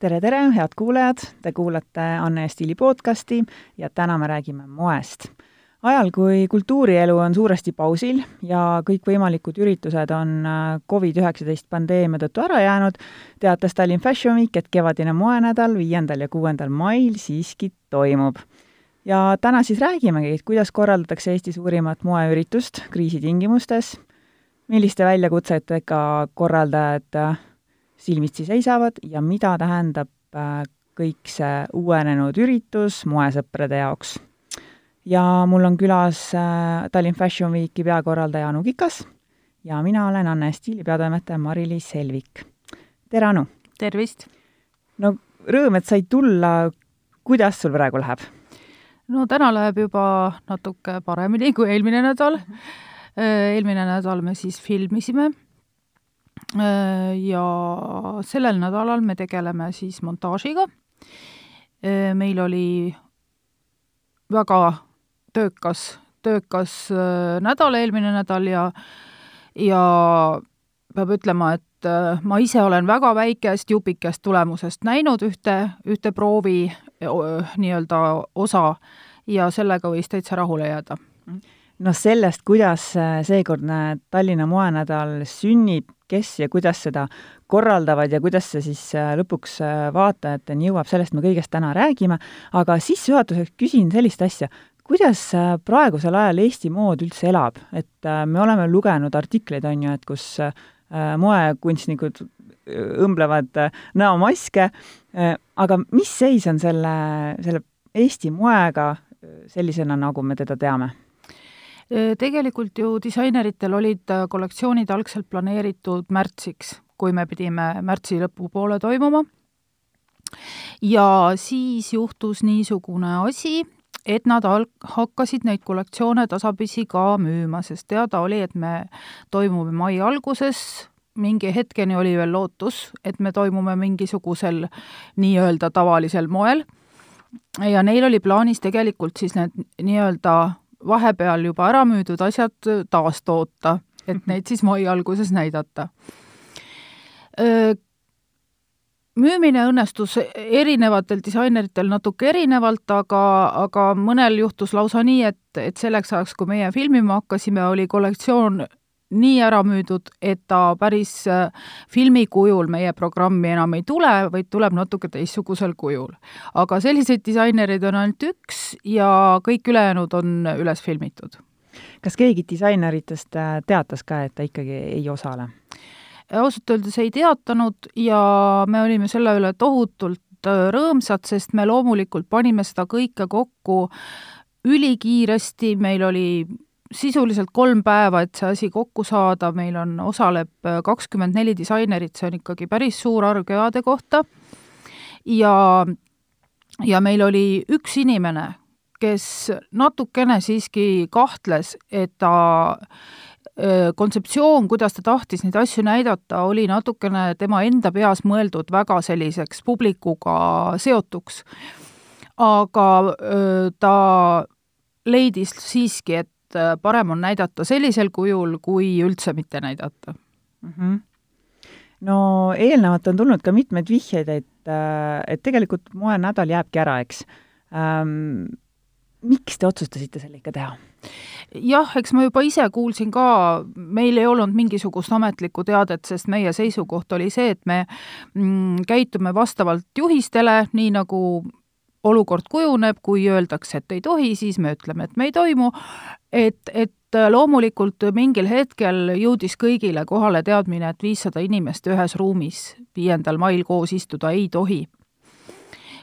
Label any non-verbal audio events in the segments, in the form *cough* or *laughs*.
tere, tere, head kuulajad, te kuulate Anne Stiili podcasti ja täna me räägime moest. ajal, kui kultuurielu on suuresti pausil ja kõikvõimalikud üritused on äh, Covid-19 pandeemia tõttu ära jäänud, teatas Tallinn Fashion Week, et kevadine moenädal viiendal ja kuuendal mail siiski toimub. Ja täna siis räägimegi, kuidas korraldatakse Eesti suurimat moeüritust kriisi tingimustes, milliste väljakutsetega korraldajad äh, silmitsi seisavad ja mida tähendab äh, kõik see uuenenud üritus moesõprade jaoks. ja mul on külas äh, Tallinn Fashion Weeki peakorraldaja Anu Kikas ja mina olen Anne Stiili peatoimetaja Mari-Liis Selvik. tere, Anu! tervist! no rõõm, et said tulla, kuidas sul praegu läheb? no täna läheb juba natuke paremini kui eelmine nädal. Äh, eelmine nädal me siis filmisime ja sellel nädalal me tegeleme siis montaažiga. Äh, meil oli väga töökas, töökas nädal eelmine nädal ja, ja peab ütlema, et ma ise olen väga väikest jupikest tulemusest näinud ühte, ühte proovi nii-öelda osa ja sellega võis täitsa rahule jääda. Noh, sellest, kuidas seekordne Tallinna moenädal sünnib, kes ja kuidas seda korraldavad ja kuidas see siis lõpuks vaatajateni jõuab, sellest me kõigest täna räägime, aga sissejuhatuseks küsin sellist asja, kuidas praegusel ajal Eesti mood üldse elab, et me oleme lugenud artikleid, on ju, et kus moekunstnikud õmblevad näomaske, aga mis seis on selle, selle Eesti moega sellisena, nagu me teda teame? Tegelikult ju disaineritel olid kollektsioonid algselt planeeritud märtsiks, kui me pidime märtsi lõpupoole toimuma. ja siis juhtus niisugune asi, et nad al-, hakkasid neid kollektsioone tasapisi ka müüma, sest teada oli, et me toimume mai alguses, mingi hetkeni oli veel lootus, et me toimume mingisugusel nii-öelda tavalisel moel ja neil oli plaanis tegelikult siis need nii-öelda vahepeal juba ära müüdud asjad taastoota, et mhm. neid siis mai alguses näidata. müümine õnnestus erinevatel disaineritel natuke erinevalt, aga, aga mõnel juhtus lausa nii, et, et selleks ajaks, kui meie filmima hakkasime, oli kollektsioon nii ära müüdud, et ta päris äh, filmi kujul meie programmi enam ei tule, vaid tuleb natuke teistsugusel kujul. aga selliseid disainereid on ainult üks ja kõik ülejäänud on üles filmitud. kas keegi disaineritest äh, teatas ka, et ta ikkagi ei osale? ausalt öeldes ei teatanud ja me olime selle üle tohutult äh, rõõmsad, sest me loomulikult panime seda kõike kokku ülikiiresti, meil oli sisuliselt kolm päeva, et see asi kokku saada, meil on, osaleb äh, kakskümmend neli disainerit, see on ikkagi päris suur arv kevade kohta, ja, ja meil oli üks inimene, kes natukene siiski kahtles, et ta äh, kontseptsioon, kuidas ta tahtis neid asju näidata, oli natukene tema enda peas mõeldud väga selliseks publikuga seotuks. aga äh, ta leidis siiski, et et äh, parem on näidata sellisel kujul, kui üldse mitte näidata mm. -hmm. no eelnevalt on tulnud ka mitmeid vihjeid, et, äh, et tegelikult moenädal jääbki ära, eks ähm,. miks te otsustasite selle ikka teha? jah, eks ma juba ise kuulsin ka, meil ei olnud mingisugust ametlikku teadet, sest meie seisukoht oli see, et me mm, käitume vastavalt juhistele, nii nagu olukord kujuneb, kui öeldakse, et ei tohi, siis me ütleme, et me ei toimu, et, et loomulikult mingil hetkel jõudis kõigile kohale teadmine, et viissada inimest ühes ruumis viiendal mail koos istuda ei tohi.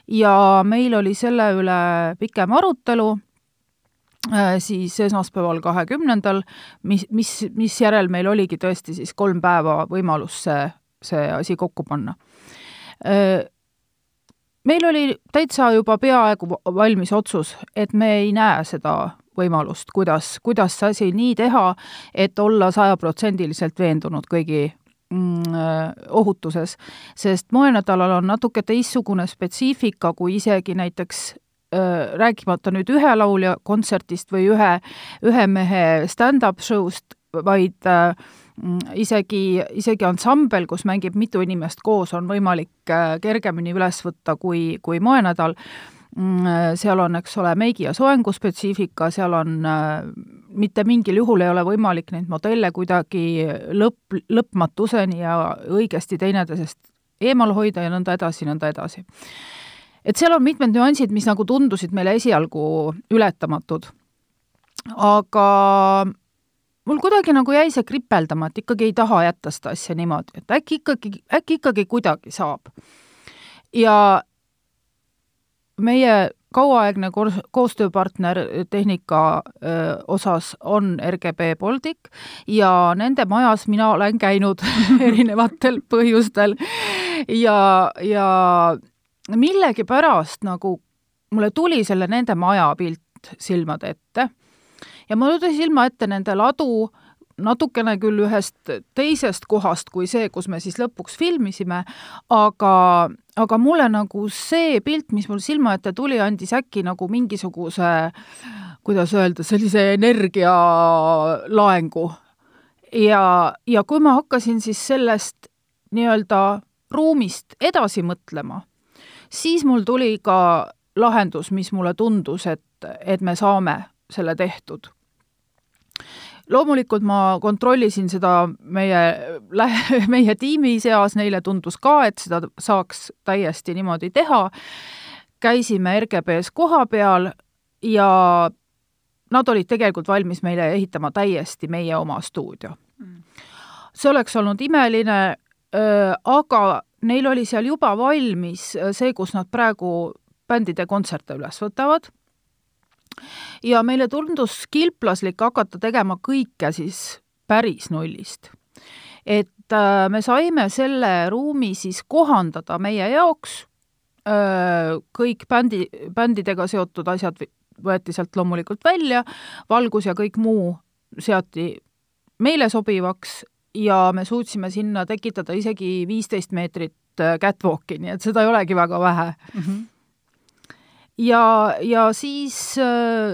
ja meil oli selle üle pikem arutelu, äh, siis esmaspäeval, kahekümnendal, mis, mis, misjärel meil oligi tõesti siis kolm päeva võimalus see, see asi kokku panna äh, meil oli täitsa juba peaaegu valmis otsus, et me ei näe seda võimalust, kuidas, kuidas see asi nii teha, et olla sajaprotsendiliselt veendunud kõigi mm, ohutuses. sest moenädalal on natuke teistsugune spetsiifika kui isegi näiteks äh, rääkimata nüüd ühe laulja kontserdist või ühe, ühe mehe stand-up show'st, vaid äh, isegi, isegi ansambel, kus mängib mitu inimest koos, on võimalik äh, kergemini üles võtta kui, kui moenädal mm, seal on, eks ole, meigi- ja soenguspetsiifika, seal on äh, mitte mingil juhul ei ole võimalik neid modelle kuidagi lõpp, lõpmatuseni ja õigesti teineteisest eemal hoida ja nõnda edasi, nõnda edasi. et seal on mitmed nüansid, mis nagu tundusid meile esialgu ületamatud. aga mul kuidagi nagu jäi see kripeldama, et ikkagi ei taha jätta seda asja niimoodi, et äkki ikkagi, äkki ikkagi kuidagi saab. ja meie kauaaegne koostööpartner tehnika öö, osas on RGB Baltic ja nende majas mina olen käinud *laughs* erinevatel põhjustel ja, ja millegipärast nagu mulle tuli selle nende maja pilt silmade ette ja mul tuli silma ette nende ladu, natukene küll ühest teisest kohast kui see, kus me siis lõpuks filmisime, aga, aga mulle nagu see pilt, mis mul silma ette tuli, andis äkki nagu mingisuguse kuidas öelda, sellise energialaengu. ja, ja kui ma hakkasin siis sellest nii-öelda ruumist edasi mõtlema, siis mul tuli ka lahendus, mis mulle tundus, et, et me saame selle tehtud loomulikult ma kontrollisin seda meie, *laughs* meie tiimi seas, neile tundus ka, et seda saaks täiesti niimoodi teha. käisime RGB-s koha peal ja nad olid tegelikult valmis meile ehitama täiesti meie oma stuudio. see oleks olnud imeline, aga neil oli seal juba valmis see, kus nad praegu bändide kontserte üles võtavad ja meile tundus kilplaslik hakata tegema kõike siis päris nullist. et äh, me saime selle ruumi siis kohandada meie jaoks, äh, kõik bändi, bändidega seotud asjad võeti sealt loomulikult välja, valgus ja kõik muu seati meile sobivaks ja me suutsime sinna tekitada isegi viisteist meetrit äh, catwalk'i, nii et seda ei olegi väga vähe mm. -hmm ja, ja siis,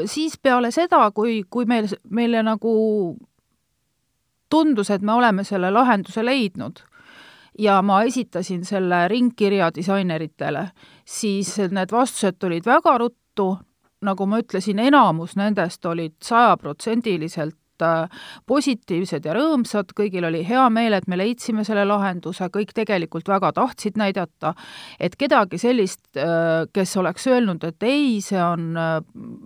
siis peale seda, kui, kui meil, meile nagu tundus, et me oleme selle lahenduse leidnud ja ma esitasin selle ringkirja disaineritele, siis need vastused tulid väga ruttu, nagu ma ütlesin, enamus nendest olid sajaprotsendiliselt Äh, positiivsed ja rõõmsad, kõigil oli hea meel, et me leidsime selle lahenduse, kõik tegelikult väga tahtsid näidata, et kedagi sellist, äh, kes oleks öelnud, et ei, see on äh,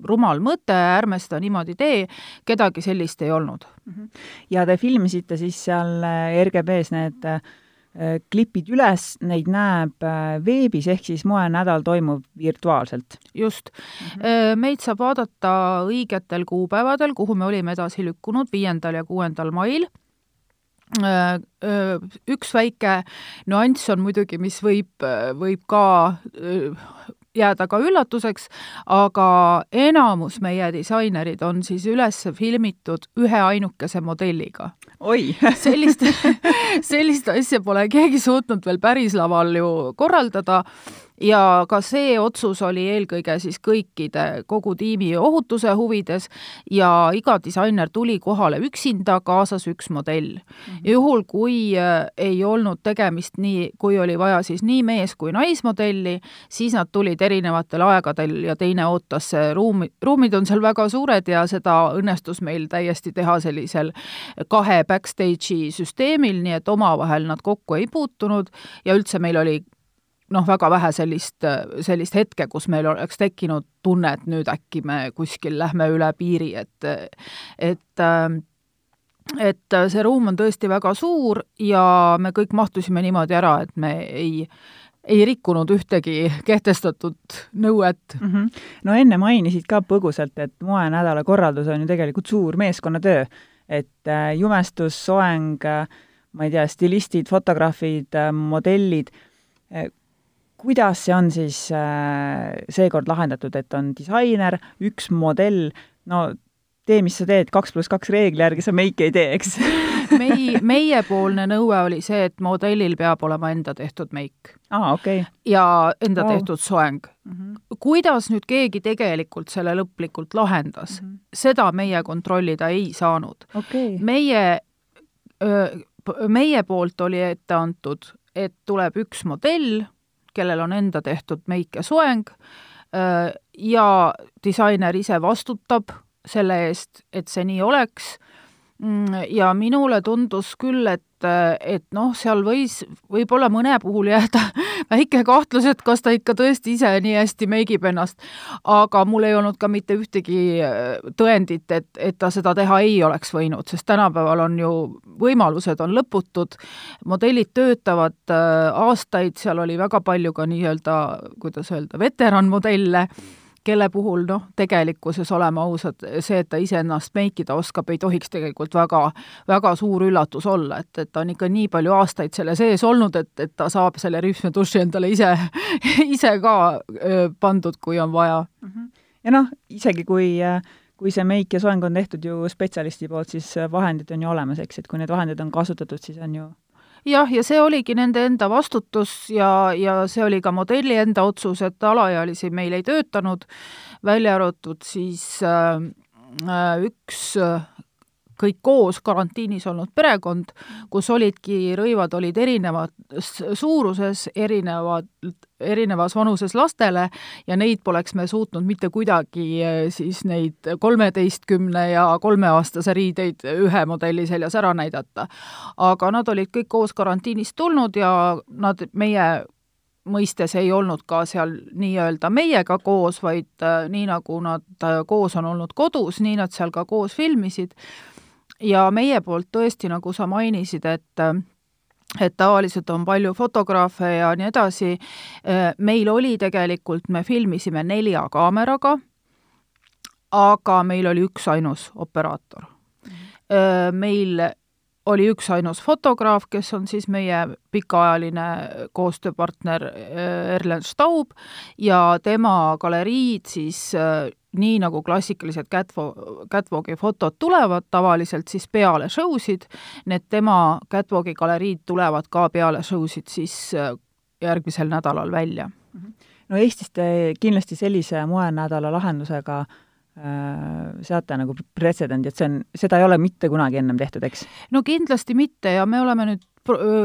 rumal mõte, ärme seda niimoodi tee, kedagi sellist ei olnud. Mhm. ja te filmisite siis seal RGB-s need Äh, klipid üles, neid näeb äh, veebis, ehk siis moenädal toimub virtuaalselt. just mm. -hmm. meid saab vaadata õigetel kuupäevadel, kuhu me olime edasi lükkunud, viiendal ja kuuendal mail üks väike nüanss on muidugi, mis võib, võib ka jääda ka üllatuseks, aga enamus meie disainerid on siis üles filmitud ühe ainukese modelliga. oi *laughs* sellist, sellist asja pole keegi suutnud veel päris laval ju korraldada ja ka see otsus oli eelkõige siis kõikide, kogu tiimi ohutuse huvides ja iga disainer tuli kohale üksinda, kaasas üks modell mm. -hmm. juhul, kui äh, ei olnud tegemist nii, kui oli vaja siis nii mees- kui naismodelli, siis nad tulid erinevatel aegadel ja teine ootas ruumi, ruumid on seal väga suured ja seda õnnestus meil täiesti teha sellisel kahe backstage'i süsteemil, nii et omavahel nad kokku ei puutunud ja üldse meil oli noh, väga vähe sellist, sellist hetke, kus meil oleks tekkinud tunne, et nüüd äkki me kuskil lähme üle piiri, et et et see ruum on tõesti väga suur ja me kõik mahtusime niimoodi ära, et me ei, ei rikkunud ühtegi kehtestatud nõuet mm. -hmm. no enne mainisid ka põgusalt, et moenädala korraldus on ju tegelikult suur meeskonnatöö, et äh, jumestus, soeng, äh, ma ei tea, stilistid, fotograafid, äh, modellid, kuidas see on siis äh, seekord lahendatud, et on disainer, üks modell, no tee, mis sa teed, kaks pluss kaks reegli järgi sa meiki ei tee, eks *laughs* mei-, meiepoolne nõue oli see, et modellil peab olema enda tehtud meik. aa, okei okay.. ja enda oh. tehtud soeng mm. -hmm. kuidas nüüd keegi tegelikult selle lõplikult lahendas mm, -hmm. seda meie kontrollida ei saanud okay.. meie meie poolt oli ette antud, et tuleb üks modell, kellel on enda tehtud meik ja soeng ja disainer ise vastutab selle eest, et see nii oleks. Mm, ja minule tundus küll, et, et noh, seal võis võib-olla mõne puhul jääda *laughs* väike kahtlus, et kas ta ikka tõesti ise nii hästi meigib ennast. aga mul ei olnud ka mitte ühtegi äh, tõendit, et, et ta seda teha ei oleks võinud, sest tänapäeval on ju, võimalused on lõputud, modellid töötavad äh, aastaid, seal oli väga palju ka nii-öelda, kuidas öelda, veteranmodelle kelle puhul noh, tegelikkuses oleme ausad, see, et ta iseennast meikida oskab, ei tohiks tegelikult väga, väga suur üllatus olla, et, et ta on ikka nii palju aastaid selle sees olnud, et, et ta saab selle rühmduši endale ise, *laughs* ise ka pandud, kui on vaja. -hmm. ja noh, isegi kui kui see meik ja soeng on tehtud ju spetsialisti poolt, siis vahendid on ju olemas, eks, et kui need vahendid on kasutatud, siis on ju jah, ja see oligi nende enda vastutus ja, ja see oli ka modelli enda otsus, et alaealisi meil ei töötanud, välja arvatud siis äh, äh üks äh, kõik koos karantiinis olnud perekond, kus olidki, rõivad olid erinevas suuruses, erinevad, erinevas vanuses lastele ja neid poleks me suutnud mitte kuidagi eh, siis neid kolmeteistkümne ja kolmeaastase riideid ühe modelli seljas ära näidata. aga nad olid kõik koos karantiinist tulnud ja nad meie mõistes ei olnud ka seal nii-öelda meiega koos, vaid äh, nii, nagu nad äh, koos on olnud kodus, nii nad seal ka koos filmisid ja meie poolt tõesti, nagu sa mainisid, et et tavaliselt on palju fotograafe ja nii edasi, meil oli tegelikult, me filmisime nelja kaameraga, aga meil oli üksainus operaator. Meil oli üksainus fotograaf, kes on siis meie pikaajaline koostööpartner Erlen Staub ja tema galeriid siis nii nagu klassikalised catwalk, catwalki fotod tulevad tavaliselt siis peale show sid, need tema catwalki galeriid tulevad ka peale show sid siis äh, järgmisel nädalal välja. Mhm. no Eestis te kindlasti sellise moenädala lahendusega äh, seate nagu pretsedendi, et see on, seda ei ole mitte kunagi ennem tehtud, eks? no kindlasti mitte ja me oleme nüüd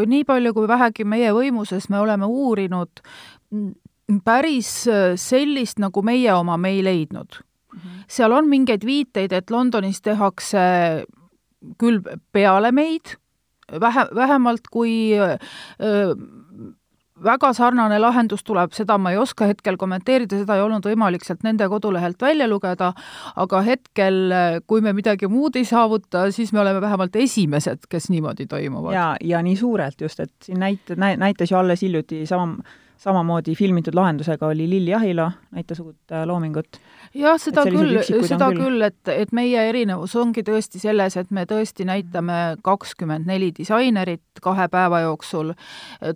nii palju kui vähegi meie võimuses, me oleme uurinud päris äh, sellist, nagu meie oma me ei leidnud mm. -hmm. seal on mingeid viiteid, et Londonis tehakse küll peale meid, vähe, vähemalt kui öö, äh, väga sarnane lahendus tuleb, seda ma ei oska hetkel kommenteerida, seda ei olnud võimalik sealt nende kodulehelt välja lugeda, aga hetkel, kui me midagi muud ei saavuta, siis me oleme vähemalt esimesed, kes niimoodi toimuvad. ja, ja nii suurelt just, et siin näit-, näitas ju alles hiljuti sama samamoodi filmitud lahendusega oli Lilli Ahilo, näitas uut äh, loomingut. Jah, seda küll, seda küll, et, et meie erinevus ongi tõesti selles, et me tõesti näitame kakskümmend neli disainerit kahe päeva jooksul.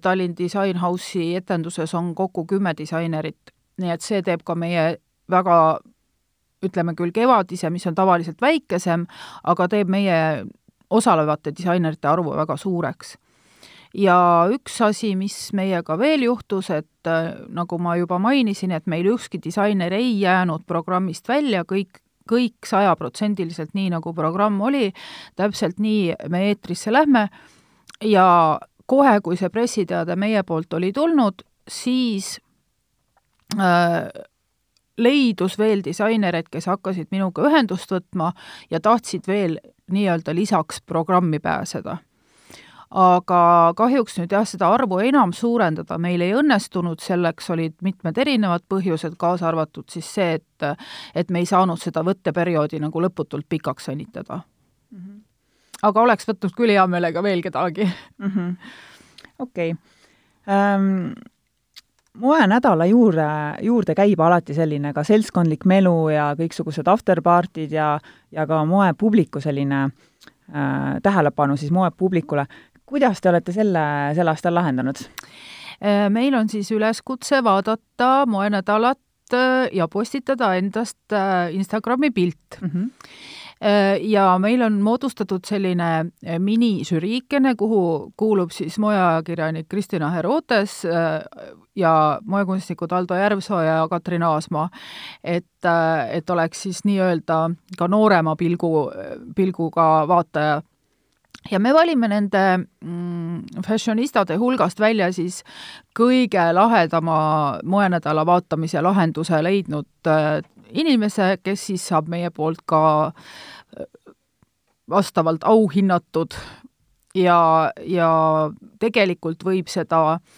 Tallinn Design House'i etenduses on kokku kümme disainerit, nii et see teeb ka meie väga ütleme küll kevadise, mis on tavaliselt väikesem, aga teeb meie osalevate disainerite arvu väga suureks ja üks asi, mis meiega veel juhtus, et äh, nagu ma juba mainisin, et meil ükski disainer ei jäänud programmist välja, kõik kõik sajaprotsendiliselt nii, nagu programm oli, täpselt nii me eetrisse lähme. Ja kohe, kui see pressiteade meie poolt oli tulnud, siis äh, leidus veel disainereid, kes hakkasid minuga ühendust võtma ja tahtsid veel nii-öelda lisaks programmi pääseda aga kahjuks nüüd jah, seda arvu enam suurendada meil ei õnnestunud, selleks olid mitmed erinevad põhjused, kaasa arvatud siis see, et et me ei saanud seda võtteperioodi nagu lõputult pikaks venitada mm. -hmm. aga oleks võtnud küll hea meelega veel kedagi. -hmm.. okei. Moenädala juurde, juurde käib alati selline ka seltskondlik melu ja kõiksugused afterpartid ja, ja ka moepubliku selline äh, tähelepanu siis moepublikule kuidas te olete selle sel aastal lahendanud? Äh, meil on siis üleskutse vaadata moenädalat äh, ja postitada endast äh, Instagrami pilt mm. -hmm ja meil on moodustatud selline minižüriikene, kuhu kuulub siis moeajakirjanik Kristina Herotes ja moekunstnikud Aldo Järvsoo ja Katrin Aasma. et, et oleks siis nii-öelda ka noorema pilgu, pilguga vaataja ja me valime nende mm, fashionistade hulgast välja siis kõige lahedama moenädala vaatamise lahenduse leidnud äh, inimese, kes siis saab meie poolt ka äh, vastavalt auhinnatud ja, ja tegelikult võib seda äh,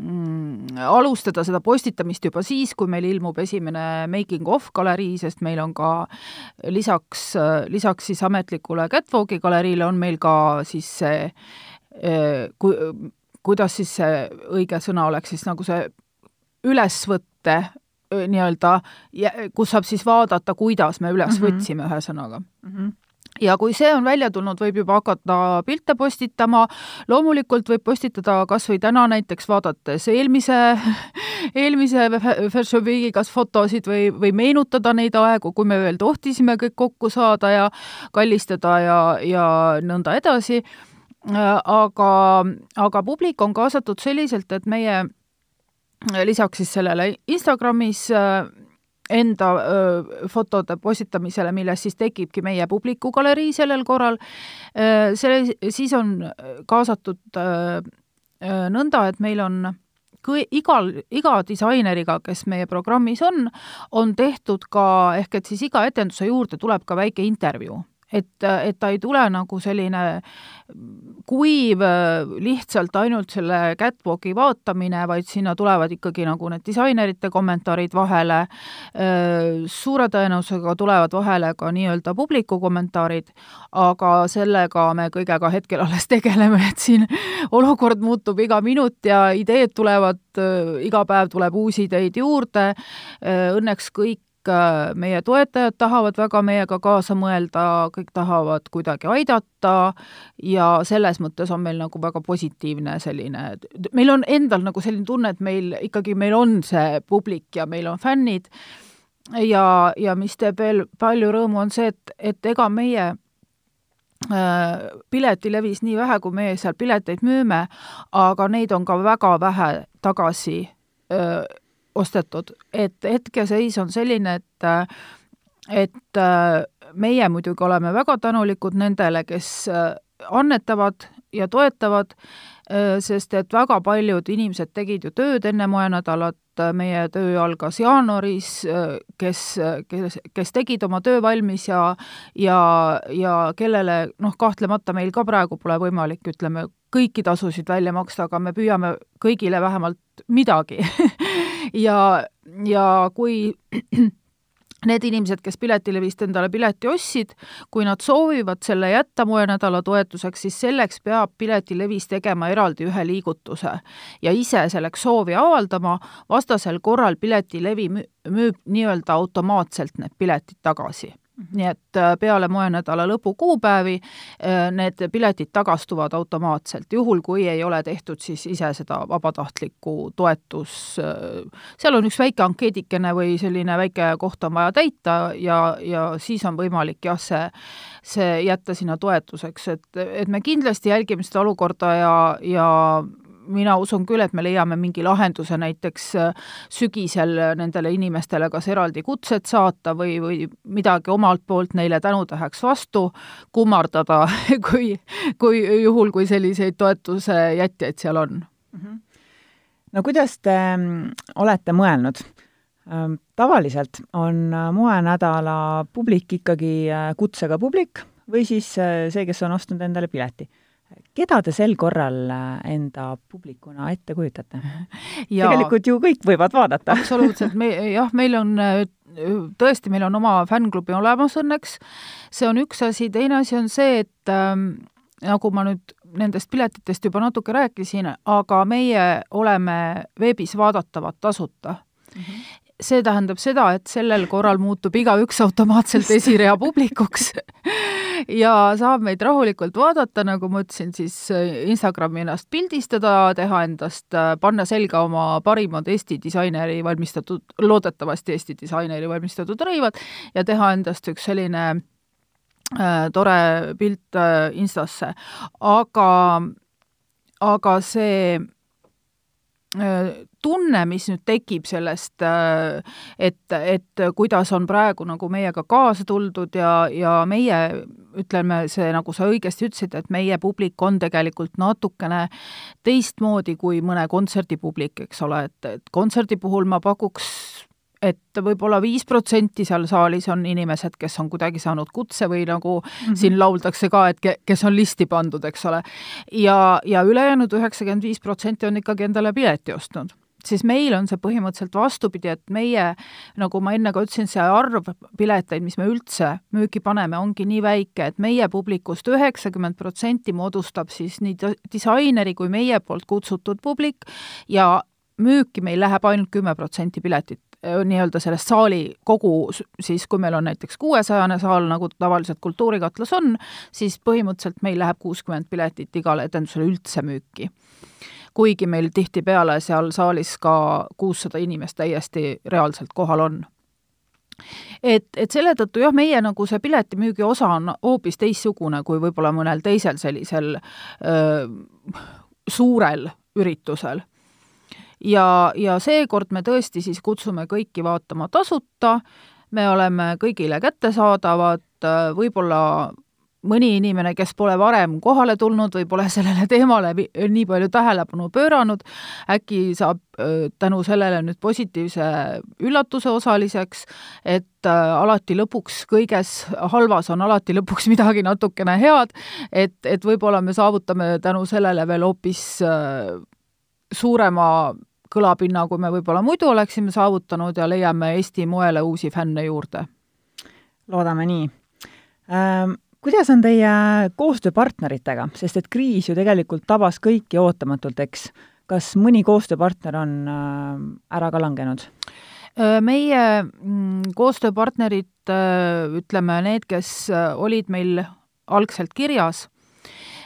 mm, alustada seda postitamist juba siis, kui meil ilmub esimene making of galerii, sest meil on ka lisaks, lisaks siis ametlikule Catwalki galeriile on meil ka siis see eh, ku-, kuidas siis see õige sõna oleks siis nagu see ülesvõtte eh, nii-öelda, kus saab siis vaadata, kuidas me üles mm -hmm. võtsime, ühesõnaga mm. -hmm ja kui see on välja tulnud, võib juba hakata pilte postitama, loomulikult võib postitada kas või täna näiteks vaadates eelmise, eelmise Weeki kas fotosid või, või meenutada neid aegu, kui me veel tohtisime kõik kokku saada ja kallistada ja, ja nõnda edasi, aga, aga publik on kaasatud selliselt, et meie lisaks siis sellele Instagramis enda öö, fotode postitamisele, millest siis tekibki meie publikugalerii sellel korral. selle, siis on kaasatud öö, nõnda, et meil on kõi-, igal, iga disaineriga, kes meie programmis on, on tehtud ka, ehk et siis iga etenduse juurde tuleb ka väike intervjuu et, et ta ei tule nagu selline kuiv, lihtsalt ainult selle catwalki vaatamine, vaid sinna tulevad ikkagi nagu need disainerite kommentaarid vahele, suure tõenäosusega tulevad vahele ka nii-öelda publiku kommentaarid, aga sellega me kõigega hetkel alles tegeleme, et siin olukord muutub iga minut ja ideed tulevad, iga päev tuleb uusi ideid juurde, õnneks kõik meie toetajad tahavad väga meiega kaasa mõelda, kõik tahavad kuidagi aidata ja selles mõttes on meil nagu väga positiivne selline, meil on endal nagu selline tunne, et meil ikkagi, meil on see publik ja meil on fännid. Ja, ja mis teeb veel palju rõõmu, on see, et, et ega meie äh, piletilevis nii vähe, kui meie seal pileteid müüme, aga neid on ka väga vähe tagasi äh, ostetud, et hetkeseis on selline, et et meie muidugi oleme väga tänulikud nendele, kes annetavad ja toetavad, sest et väga paljud inimesed tegid ju tööd enne moenädalat, meie töö algas jaanuaris, kes, kes, kes tegid oma töö valmis ja ja, ja kellele noh, kahtlemata meil ka praegu pole võimalik, ütleme, kõiki tasusid välja maksta, aga me püüame kõigile vähemalt midagi. *laughs* Ja, ja kui *clears throat* need inimesed, kes Piletilevist endale pileti ostsid, kui nad soovivad selle jätta moenädala toetuseks, siis selleks peab Piletilevis tegema eraldi ühe liigutuse ja ise selleks soovi avaldama, vastasel korral Piletilevi müüb nii-öelda automaatselt need piletid tagasi nii et äh, peale moenädala lõpu kuupäevi äh, need piletid tagastuvad automaatselt, juhul kui ei ole tehtud siis ise seda vabatahtlikku toetus, äh, seal on üks väike ankeedikene või selline väike koht on vaja täita ja, ja siis on võimalik jah, see, see jätta sinna toetuseks, et, et me kindlasti jälgime seda olukorda ja, ja mina usun küll, et me leiame mingi lahenduse näiteks äh, sügisel nendele inimestele kas eraldi kutset saata või, või midagi omalt poolt neile tänutäheks vastu kummardada, *laughs* kui, kui juhul, kui selliseid toetuse jätjaid seal on mm. -hmm. no kuidas te mm, olete mõelnud? Ähm, tavaliselt on äh, moenädala publik ikkagi äh, kutsega publik või siis see, kes on ostnud endale pileti keda te sel korral äh, enda publikuna ette kujutate? *laughs* tegelikult ju kõik võivad vaadata. absoluutselt, me jah, meil on äh, tõesti, meil on oma fännklubi olemas õnneks, see on üks asi, teine asi on see, et ähm, nagu ma nüüd nendest piletitest juba natuke rääkisin, aga meie oleme veebis vaadatavad tasuta mm. -hmm see tähendab seda, et sellel korral muutub igaüks automaatselt esirea publikuks ja saab meid rahulikult vaadata, nagu ma ütlesin, siis äh, Instagrami ennast pildistada, teha endast, äh, panna selga oma parimad Eesti disaineri valmistatud, loodetavasti Eesti disaineri valmistatud rõivad ja teha endast üks selline äh, tore pilt äh, Instasse. aga, aga see tunne, mis nüüd tekib sellest, et, et kuidas on praegu nagu meiega kaasa tuldud ja, ja meie ütleme, see, nagu sa õigesti ütlesid, et meie publik on tegelikult natukene teistmoodi kui mõne kontserdipublik, eks ole, et, et kontserdi puhul ma pakuks et võib-olla viis protsenti seal saalis on inimesed, kes on kuidagi saanud kutse või nagu mm -hmm. siin lauldakse ka, et ke, kes on listi pandud, eks ole. ja, ja ülejäänud üheksakümmend viis protsenti on ikkagi endale pileti ostnud siis meil on see põhimõtteliselt vastupidi, et meie, nagu ma enne ka ütlesin, see arv pileteid, mis me üldse müüki paneme, ongi nii väike, et meie publikust üheksakümmend protsenti moodustab siis nii disaineri kui meie poolt kutsutud publik ja müüki meil läheb ainult kümme protsenti piletit nii-öelda sellest saali kogu, siis kui meil on näiteks kuuesajane saal, nagu tavaliselt Kultuurikatlas on, siis põhimõtteliselt meil läheb kuuskümmend piletit igale etendusele üldse müüki kuigi meil tihtipeale seal saalis ka kuussada inimest täiesti reaalselt kohal on et, et selle tõttu jah, meie nagu see piletimüügi osa on hoopis teistsugune kui võib-olla mõnel teisel sellisel öö, suurel üritusel. Ja, ja seekord me tõesti siis kutsume kõiki vaatama tasuta, me oleme kõigile kättesaadavad, võib-olla mõni inimene, kes pole varem kohale tulnud või pole sellele *laughs* teemale nii palju tähelepanu pööranud, äkki saab tänu sellele nüüd positiivse üllatuse osaliseks, et alati lõpuks kõiges halvas on alati lõpuks midagi natukene head, et, et võib-olla me saavutame tänu sellele veel hoopis suurema kõlapinna, kui me võib-olla muidu oleksime saavutanud ja leiame Eesti moele uusi fänne juurde. loodame nii ähm kuidas on teie koostöö partneritega, sest et kriis ju tegelikult tabas kõiki ootamatult, eks. kas mõni koostööpartner on äh, ära ka langenud? Meie mm, koostööpartnerid, ütleme need, kes olid meil algselt kirjas,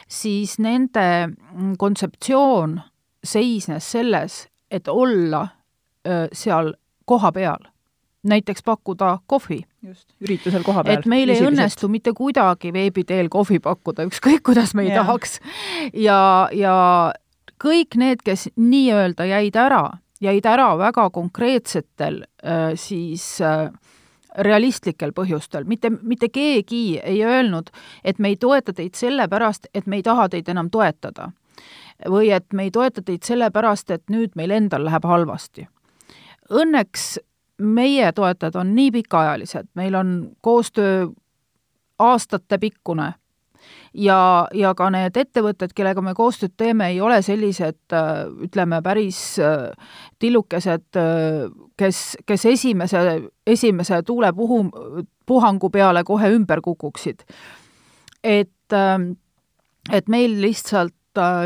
siis nende mm, kontseptsioon seisnes selles, et olla seal kohapeal näiteks pakkuda kohvi. just, üritusel kohapeal. et meil ei õnnestu mitte kuidagi veebi teel kohvi pakkuda, ükskõik kuidas me ei ja. tahaks. ja, ja kõik need, kes nii-öelda jäid ära, jäid ära väga konkreetsetel siis realistlikel põhjustel, mitte, mitte keegi ei öelnud, et me ei toeta teid sellepärast, et me ei taha teid enam toetada. Või et me ei toeta teid sellepärast, et nüüd meil endal läheb halvasti. Õnneks meie toetajad on nii pikaajalised, meil on koostöö aastatepikkune ja, ja ka need ettevõtted, kellega me koostööd teeme, ei ole sellised ütleme, päris äh, tillukesed, äh, kes, kes esimese, esimese tuulepuhu, puhangu peale kohe ümber kukuksid. et, äh, et meil lihtsalt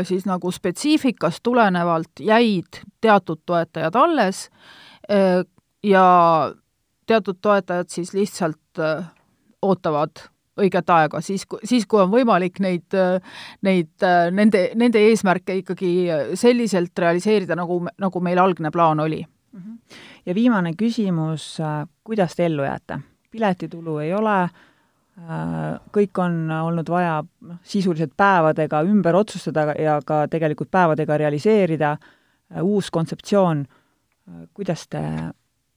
siis nagu spetsiifikast tulenevalt jäid teatud toetajad alles, ja teatud toetajad siis lihtsalt äh, ootavad õiget aega, siis, siis kui on võimalik neid, neid, nende, nende eesmärke ikkagi selliselt realiseerida, nagu, nagu meil algne plaan oli. Ja viimane küsimus, äh, kuidas te ellu jääte? piletitulu ei ole, äh, kõik on olnud vaja noh, sisuliselt päevadega ümber otsustada ja ka tegelikult päevadega realiseerida, uus kontseptsioon, kuidas te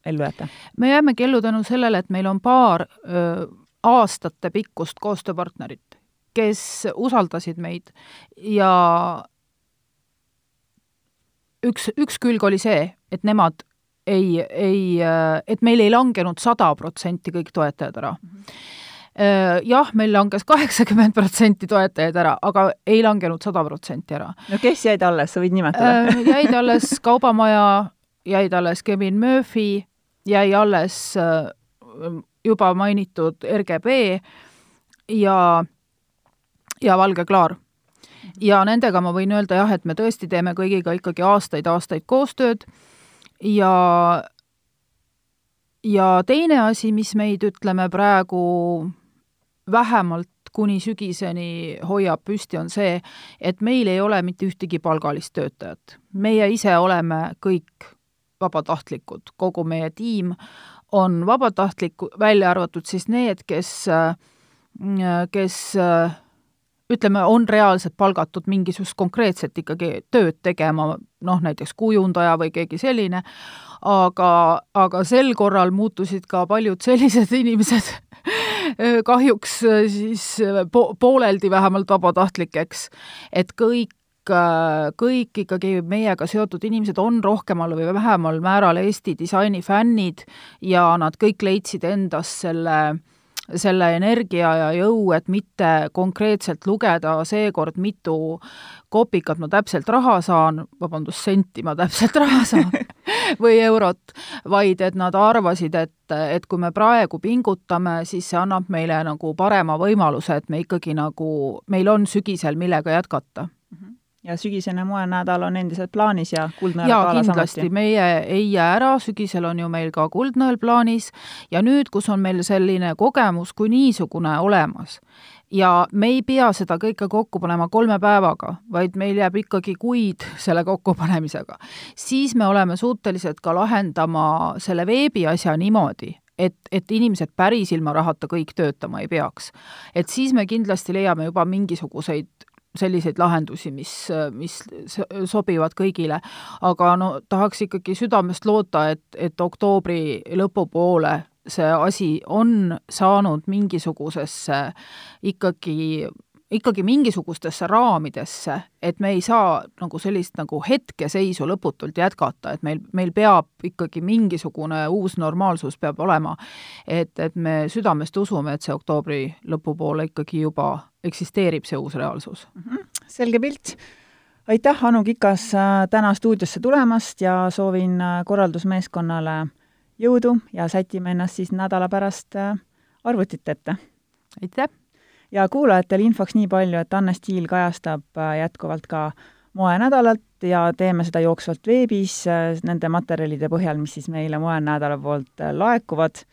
ellu jääte? me jäämegi ellu tänu sellele, et meil on paar öö, aastate pikkust koostööpartnerit, kes usaldasid meid ja üks, üks külg oli see, et nemad ei, ei, et meil ei langenud sada protsenti kõik toetajad ära mm. -hmm jah, meil langes kaheksakümmend protsenti toetajaid ära, aga ei langenud sada protsenti ära. no kes jäid alles, sa võid nimetada jäid alles Kaubamaja, jäid alles Kevin Murphy, jäi alles äh, juba mainitud RGB ja, ja Valge Klaar. ja nendega ma võin öelda jah, et me tõesti teeme kõigiga ikkagi aastaid-aastaid koostööd ja ja teine asi, mis meid, ütleme praegu vähemalt kuni sügiseni hoiab püsti, on see, et meil ei ole mitte ühtegi palgalist töötajat. meie ise oleme kõik vabatahtlikud, kogu meie tiim on vabatahtlik, välja arvatud siis need, kes, kes ütleme, on reaalselt palgatud mingisugust konkreetset ikkagi tööd tegema, noh näiteks kujundaja või keegi selline, aga, aga sel korral muutusid ka paljud sellised *laughs* inimesed kahjuks siis po-, pooleldi vähemalt vabatahtlikeks. et kõik kõik ikkagi meiega seotud inimesed on rohkemal või vähemal määral Eesti disaini fännid ja nad kõik leidsid endas selle selle energia ja jõu, et mitte konkreetselt lugeda seekord, mitu kopikat ma täpselt raha saan, vabandust, senti ma täpselt *laughs* raha saan või eurot, vaid et nad arvasid, et, et kui me praegu pingutame, siis see annab meile nagu parema võimaluse, et me ikkagi nagu, meil on sügisel, millega jätkata. Ja sügisene moenädal on endiselt plaanis ja Kuldnõel jaa, kindlasti, meie ei jää ära, sügisel on ju meil ka Kuldnõel plaanis. Ja nüüd, kus on meil selline kogemus kui niisugune olemas, ja me ei pea seda kõike kokku panema kolme päevaga, vaid meil jääb ikkagi kuid selle kokkupanemisega, siis me oleme suutelised ka lahendama selle veebiasja niimoodi, et, et inimesed päris ilma rahata kõik töötama ei peaks. et siis me kindlasti leiame juba mingisuguseid selliseid lahendusi, mis, mis sobivad kõigile. aga no tahaks ikkagi südamest loota, et, et oktoobri lõpupoole see asi on saanud mingisugusesse ikkagi ikkagi mingisugustesse raamidesse, et me ei saa nagu sellist nagu hetkeseisu lõputult jätkata, et meil, meil peab ikkagi mingisugune uus normaalsus peab olema. et, et me südamest usume, et see oktoobri lõpupoole ikkagi juba eksisteerib, see uus reaalsus mm. -hmm. selge pilt. aitäh, Anu Kikas, äh, täna stuudiosse tulemast ja soovin äh, korraldusmeeskonnale jõudu ja sätime ennast siis nädala pärast äh, arvutite ette. aitäh! ja kuulajatele infoks nii palju, et Anne Stiil kajastab äh, jätkuvalt ka moenädalat ja teeme seda jooksvalt veebis äh, nende materjalide põhjal, mis siis meile moenädala poolt laekuvad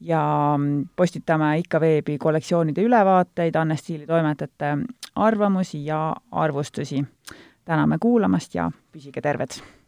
ja mm, postitame ikka veebi kollektsioonide ülevaateid, Anne Stiili toimetajate arvamusi ja arvustusi. täname kuulamast ja püsige terved!